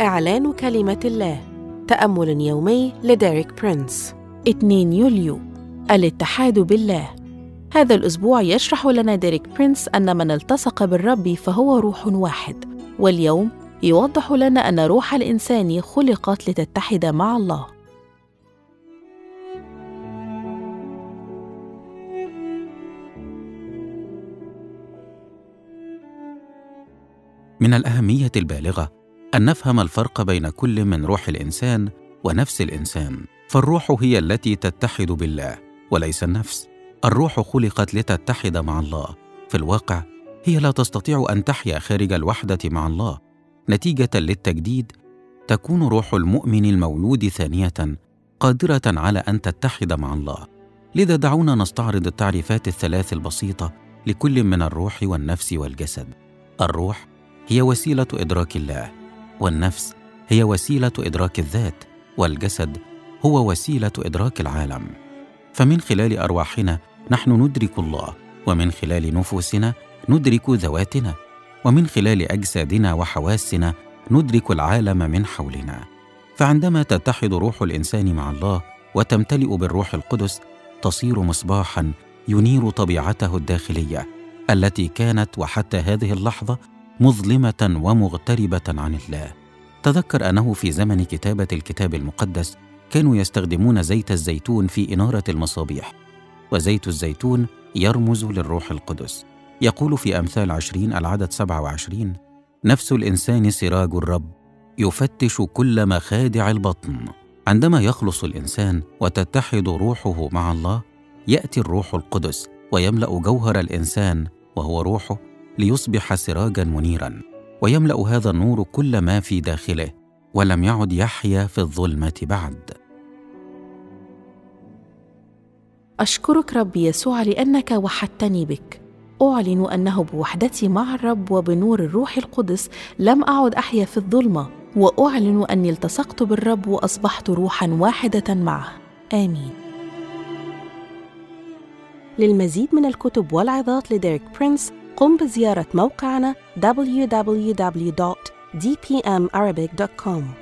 إعلان كلمة الله تأمل يومي لديريك برينس. 2 يوليو الاتحاد بالله. هذا الأسبوع يشرح لنا ديريك برينس أن من التصق بالرب فهو روح واحد. واليوم يوضح لنا أن روح الإنسان خلقت لتتحد مع الله. من الأهمية البالغة أن نفهم الفرق بين كل من روح الإنسان ونفس الإنسان. فالروح هي التي تتحد بالله وليس النفس. الروح خلقت لتتحد مع الله. في الواقع هي لا تستطيع أن تحيا خارج الوحدة مع الله. نتيجة للتجديد تكون روح المؤمن المولود ثانية قادرة على أن تتحد مع الله. لذا دعونا نستعرض التعريفات الثلاث البسيطة لكل من الروح والنفس والجسد. الروح هي وسيلة إدراك الله والنفس هي وسيلة إدراك الذات والجسد هو وسيلة إدراك العالم. فمن خلال أرواحنا نحن ندرك الله ومن خلال نفوسنا ندرك ذواتنا ومن خلال أجسادنا وحواسنا ندرك العالم من حولنا. فعندما تتحد روح الإنسان مع الله وتمتلئ بالروح القدس تصير مصباحا ينير طبيعته الداخلية التي كانت وحتى هذه اللحظة مظلمة ومغتربة عن الله. تذكر أنه في زمن كتابة الكتاب المقدس كانوا يستخدمون زيت الزيتون في إنارة المصابيح وزيت الزيتون يرمز للروح القدس. يقول في أمثال عشرين العدد سبعة وعشرين نفس الإنسان سراج الرب يفتش كل مخادع البطن. عندما يخلص الإنسان وتتحد روحه مع الله يأتي الروح القدس ويملأ جوهر الإنسان وهو روحه ليصبح سراجا منيرا ويملأ هذا النور كل ما في داخله ولم يعد يحيا في الظلمة بعد. أشكرك ربي يسوع لأنك وحدتني بك. أعلن أنه بوحدتي مع الرب وبنور الروح القدس لم أعد أحيا في الظلمة وأعلن أني التصقت بالرب وأصبحت روحا واحدة معه. آمين. للمزيد من الكتب والعظات لديريك برينس قم بزيارة موقعنا www.dpmarabic.com